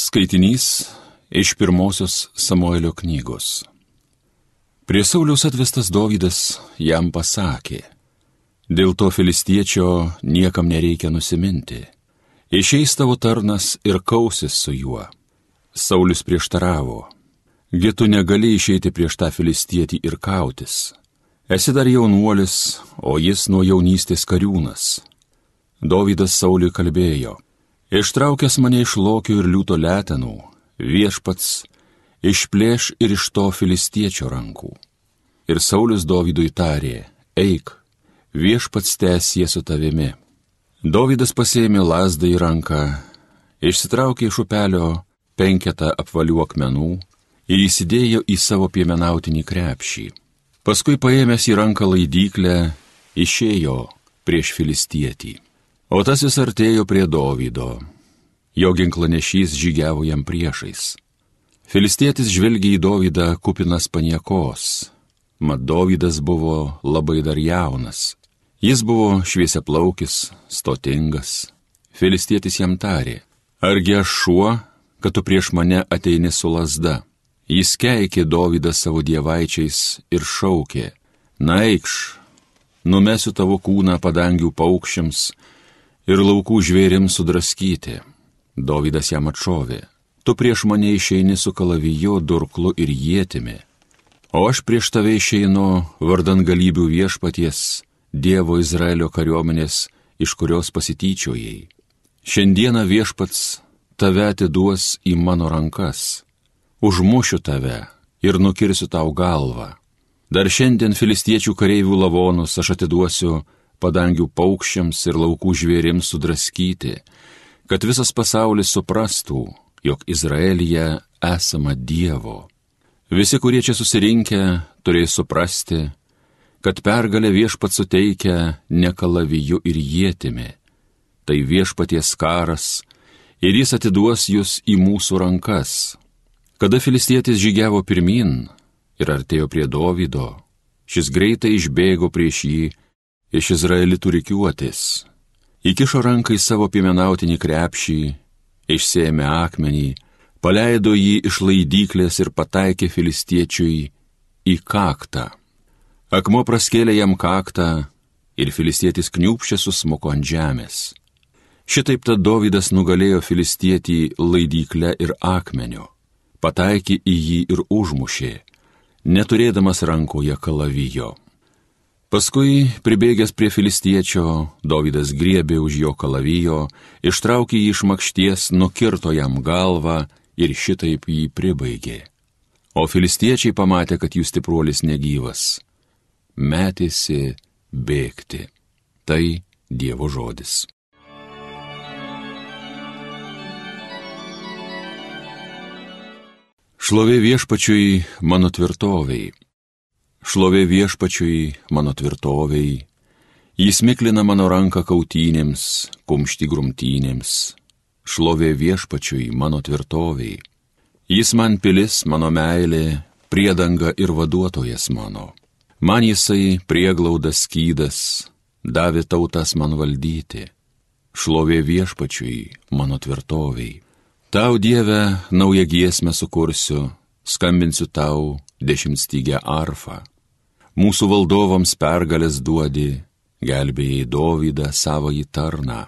Skaitinys iš pirmosios Samuelio knygos. Prie Sauliaus atvestas Dovydas jam pasakė, dėl to filistiečio niekam nereikia nusiminti. Išeis tavo tarnas ir kausis su juo. Saulis prieštaravo, gi tu negali išeiti prieš tą filistietį ir kautis. Esi dar jaunuolis, o jis nuo jaunystės kariūnas. Dovydas Sauliui kalbėjo, Ištraukęs mane iš lokio ir liūto letenų, viešpats išplėš ir iš to filistiečio rankų. Ir Saulis Dovydui tarė, eik, viešpats tęsie su tavimi. Dovydas pasėmė lasdą į ranką, išsitraukė iš upelio penketą apvalių akmenų ir įsidėjo į savo piemenautinį krepšį. Paskui paėmęs į ranką laidyklę, išėjo prieš filistietį. O tas vis artėjo prie Dovydo. Jo ginklanešys žygiavo jam priešais. Filistietis žvelgia į Dovydą kupinas paniekos. Mat Dovydas buvo labai dar jaunas. Jis buvo šviesiaplaukis, stotingas. Filistietis jam tarė, argi aš šuo, kad tu prieš mane ateini su lasda. Jis keikė Dovydą savo dievaičiais ir šaukė, na eikš, numesiu tavo kūną padangių paukščiams ir laukų žvėrims sudraskyti. Dovydas jam atšovė, tu prieš mane išeini su kalaviju, durklu ir jėtimi, o aš prieš tave išeinu vardan galybių viešpaties, Dievo Izraelio kariuomenės, iš kurios pasityčiojai. Šiandieną viešpats tave atiduos į mano rankas, užmušiu tave ir nukirsiu tau galvą. Dar šiandien filistiečių kareivių lavonus aš atiduosiu padangių paukščiams ir laukų žvėrims sudraskyti, kad visas pasaulis suprastų, jog Izraelyje esama Dievo. Visi, kurie čia susirinkę, turės suprasti, kad pergalę viešpat suteikia ne kalaviju ir jėtimi, tai viešpaties karas ir jis atiduos jūs į mūsų rankas. Kada filistietis žygiavo pirmin ir artėjo prie Dovydo, šis greitai išbėgo prieš jį iš Izraelitų reikiuotis, įkišo ranką į savo piemenautinį krepšį, išsėmė akmenį, paleido jį iš laidyklės ir pataikė filistiečiui į kaktą. Akmo praskėlė jam kaktą ir filistietis kniūpšė susmuko ant žemės. Šitaip tad Dovydas nugalėjo filistietį laidyklę ir akmeniu, pataikė į jį ir užmušė, neturėdamas rankoje kalavijo. Paskui, pribėgęs prie filistiečio, Dovydas griebė už jo kalavijo, ištraukė jį iš makšties, nukirto jam galvą ir šitaip jį pribaigė. O filistiečiai pamatė, kad jų stipruolis negyvas. Metėsi bėgti. Tai Dievo žodis. Šlovė viešpačiui mano tvirtoviai Šlovė viešpačiui mano tvirtoviai, jis miklina mano ranką kautynėms, kumšti grumtynėms. Šlovė viešpačiui mano tvirtoviai, jis man pilis mano meilė, priedanga ir vaduotojas mano. Man jisai prieglaudas skydas, davė tautas man valdyti. Šlovė viešpačiui mano tvirtoviai. Tau Dieve naują giesmę sukursiu, skambinsiu tau dešimtstygę arfą mūsų valdovams pergalės duodi, gelbėjai Dovydą savo į tarną,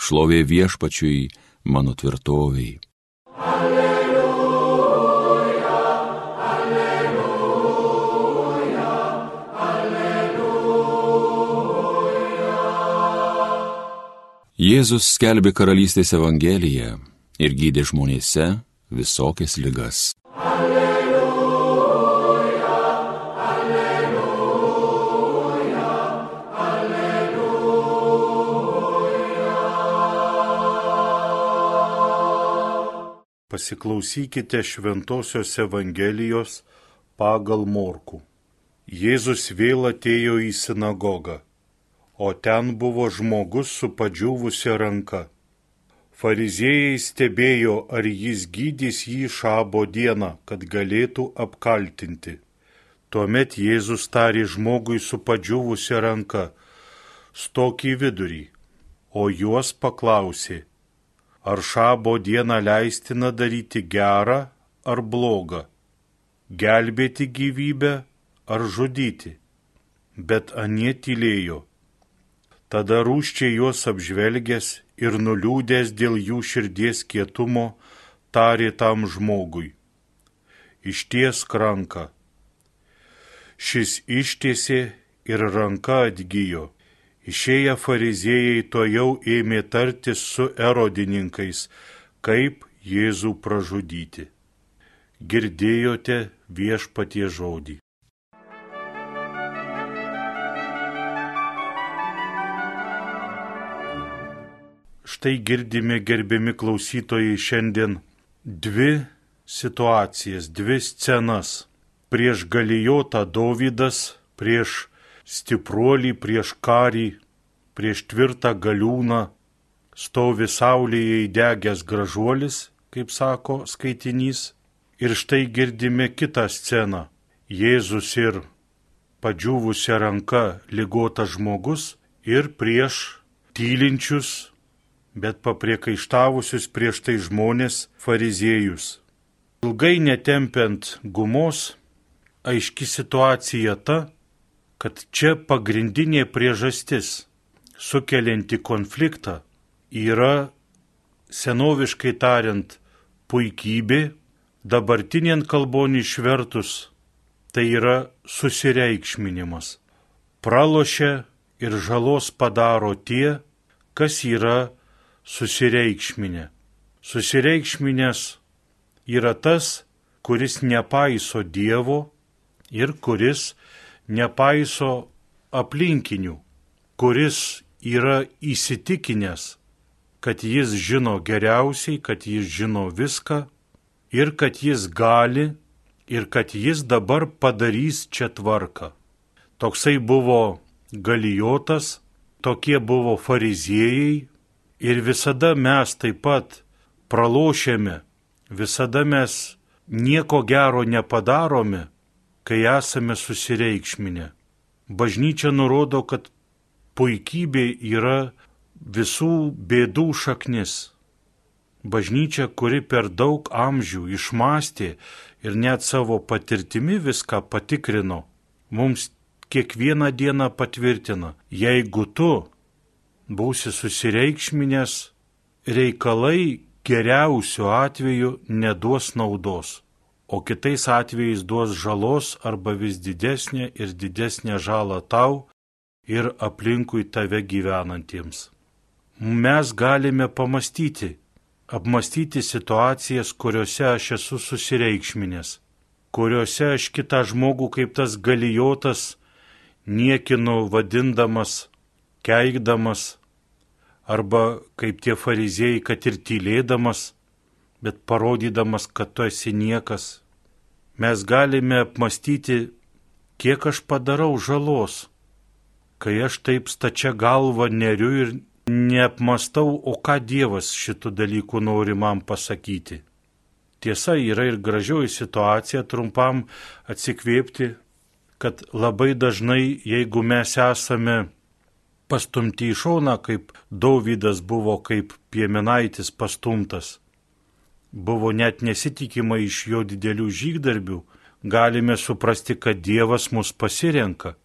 šlovė viešpačiui mano tvirtoviai. Alleluja, alleluja, alleluja. Jėzus skelbė karalystės evangeliją ir gydė žmonėse visokias ligas. Pasiklausykite Šventojios Evangelijos pagal Morku. Jėzus vėl atėjo į sinagogą, o ten buvo žmogus su padžiūvusia ranka. Fariziejai stebėjo, ar jis gydys jį šabo dieną, kad galėtų apkaltinti. Tuomet Jėzus tarė žmogui su padžiūvusia ranka, stok į vidurį, o juos paklausė, ar šabo dieną leistina daryti gerą ar blogą, gelbėti gyvybę ar žudyti. Bet anie tylėjo. Tada rūščiai juos apžvelgęs ir nuliūdęs dėl jų širdies kietumo, tarė tam žmogui. Išties ranką. Šis ištiesė ir ranka atgyjo. Išėję fariziejai to jau ėmė tartis su erodininkais, kaip Jėzų pražudyti. Girdėjote viešpatie žodį. Štai girdime gerbiami klausytojai šiandien dvi situacijas, dvi scenas. Prieš galijotą Dovydas, prieš stipruolį prieš karį, prieš tvirtą galiūną, stovi saulėje įdegęs gražuolis, kaip sako skaitinys, ir štai girdime kitą sceną. Jėzus ir padžiūvusią ranką lygotas žmogus ir prieš tylinčius, bet papriekaištavusius prieš tai žmonės fariziejus. Ilgai netempiant gumos, aiški situacija ta, kad čia pagrindinė priežastis sukelianti konfliktą yra senoviškai tariant puikybė, dabartinien kalbonį išvertus tai yra susireikšminimas. Pralošia ir žalos padaro tie, kas yra susireikšminę. Susireikšminės yra tas, kuris nepaiso Dievo ir kuris nepaiso aplinkinių, kuris yra įsitikinęs, kad jis žino geriausiai, kad jis žino viską ir kad jis gali ir kad jis dabar padarys čia tvarką. Toksai buvo galijotas, tokie buvo fariziejai ir visada mes taip pat pralošėme, visada mes nieko gero nepadarome kai esame susireikšminę. Bažnyčia nurodo, kad puikybė yra visų bėdų šaknis. Bažnyčia, kuri per daug amžių išmastė ir net savo patirtimi viską patikrino, mums kiekvieną dieną patvirtina, jeigu tu būsi susireikšminės, reikalai geriausiu atveju neduos naudos o kitais atvejais duos žalos arba vis didesnė ir didesnė žala tau ir aplinkui tave gyvenantiems. Mes galime pamastyti, apmastyti situacijas, kuriuose aš esu susireikšminės, kuriuose aš kitą žmogų kaip tas galijotas niekinu vadindamas, keikdamas, arba kaip tie fariziejai, kad ir tylėdamas, bet parodydamas, kad tu esi niekas, mes galime apmastyti, kiek aš padarau žalos, kai aš taip stačia galva neriu ir neapmastau, o ką Dievas šitų dalykų nori man pasakyti. Tiesa, yra ir gražioji situacija trumpam atsikvėpti, kad labai dažnai, jeigu mes esame pastumti į šoną, kaip Dauvydas buvo kaip piemenaitis pastumtas, buvo net nesitikima iš jo didelių žygdarbių, galime suprasti, kad Dievas mus pasirenka.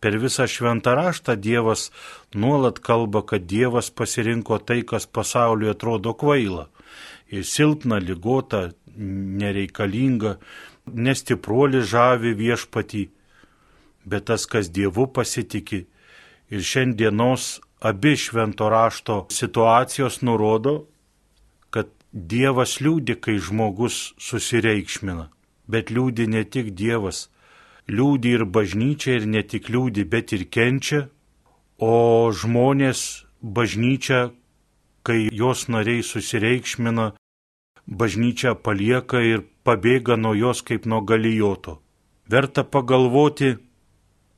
Per visą šventą raštą Dievas nuolat kalba, kad Dievas pasirinko tai, kas pasauliu atrodo kvaila. Ir silpna, lygota, nereikalinga, nestipruoli žavi viešpatį, bet tas, kas Dievu pasitikė. Ir šiandienos abi švento rašto situacijos nurodo, Dievas liūdi, kai žmogus susireikšmina, bet liūdi ne tik Dievas, liūdi ir bažnyčia ir ne tik liūdi, bet ir kenčia, o žmonės bažnyčia, kai jos nariai susireikšmina, bažnyčia palieka ir pabėga nuo jos kaip nuo galijoto. Verta pagalvoti,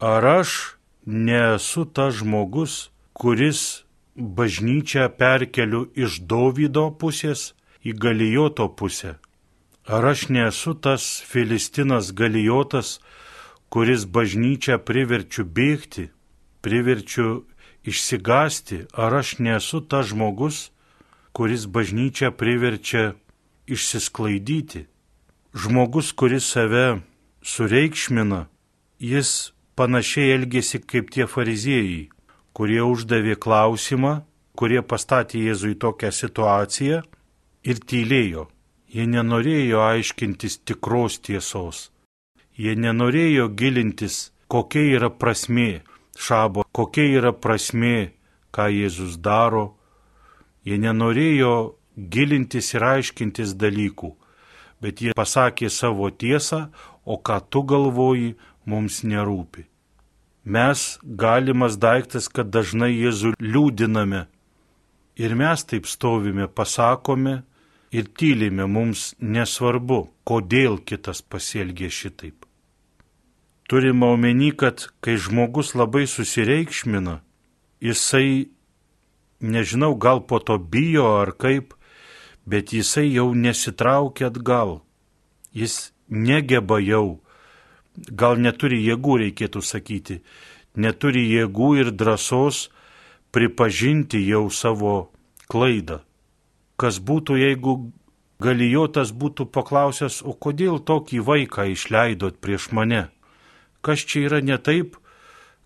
ar aš nesu tas žmogus, kuris bažnyčią perkeliu iš Dovydo pusės į galijoto pusę. Ar aš nesu tas Filistinas galijotas, kuris bažnyčią priverčiu bėgti, priverčiu išsigasti, ar aš nesu tas žmogus, kuris bažnyčią priverčia išsisklaidyti. Žmogus, kuris save sureikšmina, jis panašiai elgėsi kaip tie fariziejai, kurie uždavė klausimą, kurie pastatė Jėzui tokią situaciją ir tylėjo. Jie nenorėjo aiškintis tikros tiesos. Jie nenorėjo gilintis, kokia yra prasmė šabo, kokia yra prasmė, ką Jėzus daro. Jie nenorėjo gilintis ir aiškintis dalykų, bet jie pasakė savo tiesą, o ką tu galvoji, mums nerūpi. Mes galimas daiktas, kad dažnai Jėzų liūdiname. Ir mes taip stovime, pasakome ir tylime, mums nesvarbu, kodėl kitas pasielgė šitaip. Turime omeny, kad kai žmogus labai susireikšmina, jisai, nežinau, gal po to bijo ar kaip, bet jisai jau nesitraukia atgal. Jis negeba jau, gal neturi jėgų, reikėtų sakyti, neturi jėgų ir drąsos pripažinti jau savo klaidą. Kas būtų, jeigu galijotas būtų paklausęs, o kodėl tokį vaiką išleidot prieš mane? Kas čia yra ne taip,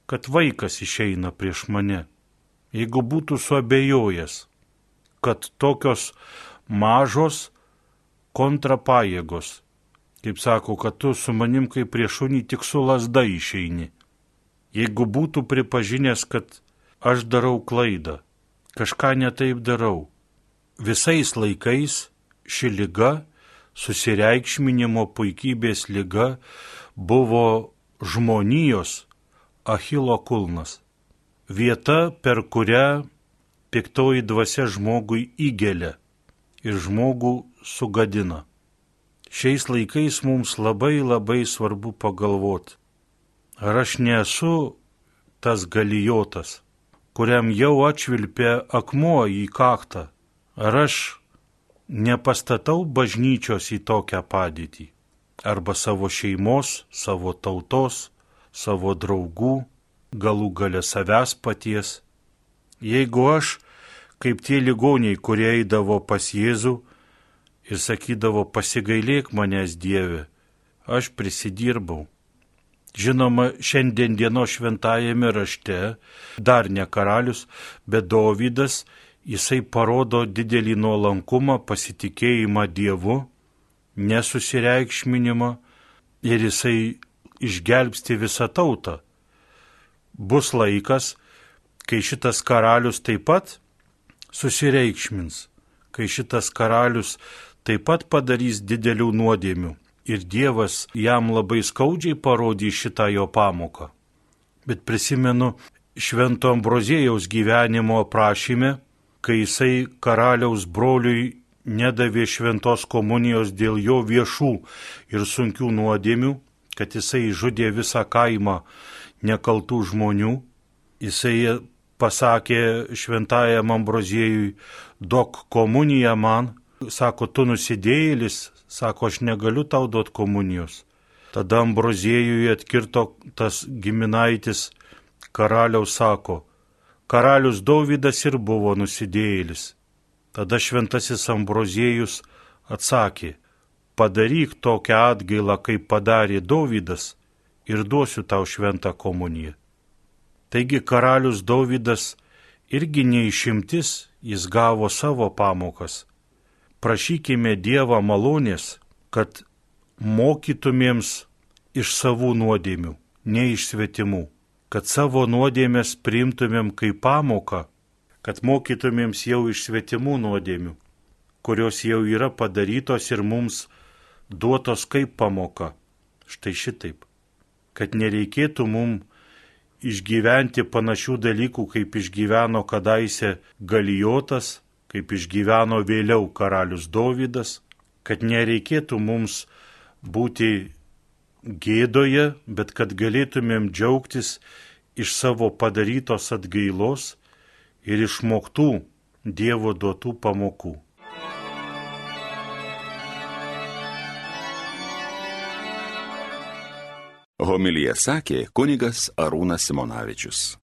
kad vaikas išeina prieš mane? Jeigu būtų suabejojęs, kad tokios mažos kontrapajėgos. Kaip sako, kad tu su manim kaip prieš šunį tik su lasda išeini. Jeigu būtų pripažinęs, kad aš darau klaidą, kažką netaip darau, visais laikais ši lyga, susireikšminimo puikybės lyga, buvo žmonijos Achilo kulnas. Vieta, per kurią piktoji dvasia žmogui įgelia ir žmogų sugadina. Šiais laikais mums labai labai svarbu pagalvoti, ar aš nesu tas galijotas, kuriam jau atšvilpė akmuo į kaktą, ar aš nepastatau bažnyčios į tokią padėtį, arba savo šeimos, savo tautos, savo draugų, galų gale savęs paties. Jeigu aš kaip tie ligoniai, kurie eidavo pas Jėzų ir sakydavo, pasigailėk manęs Dieve, aš prisidirbau. Žinoma, šiandien dieno šventajame rašte dar ne karalius, bet Dovydas, jisai parodo didelį nuolankumą, pasitikėjimą Dievu, nesusireikšminimą ir jisai išgelbsti visą tautą. Bus laikas, kai šitas karalius taip pat susireikšmins, kai šitas karalius taip pat padarys didelių nuodėmių ir Dievas jam labai skaudžiai parodys šitą jo pamoką. Bet prisimenu Švento Ambrozėjaus gyvenimo aprašyme, kai jisai karaliaus broliui nedavė šventos komunijos dėl jo viešų ir sunkių nuodėmių, kad jisai žudė visą kaimą nekaltų žmonių, jisai pasakė šventajam Ambroziejui, duok komuniją man, sako, tu nusidėjėlis, sako, aš negaliu tau duoti komunijos. Tada Ambroziejui atkirto tas giminaitis karaliaus sako, karalius Dovydas ir buvo nusidėjėlis. Tada šventasis Ambroziejus atsakė, padaryk tokią atgailą, kaip padarė Dovydas ir duosiu tau šventą komuniją. Taigi karalius Dovydas irgi neišimtis, jis gavo savo pamokas. Prašykime Dievą malonės, kad mokytumėms iš savų nuodėmių, ne iš svetimų, kad savo nuodėmės priimtumėm kaip pamoką, kad mokytumėms jau iš svetimų nuodėmių, kurios jau yra padarytos ir mums duotos kaip pamoka. Štai šitaip, kad nereikėtų mums išgyventi panašių dalykų, kaip išgyveno kadaise Galijotas, kaip išgyveno vėliau karalius Dovydas, kad nereikėtų mums būti gėdoje, bet kad galėtumėm džiaugtis iš savo padarytos atgailos ir išmoktų Dievo duotų pamokų. Homilija sakė kunigas Arūnas Simonavičius.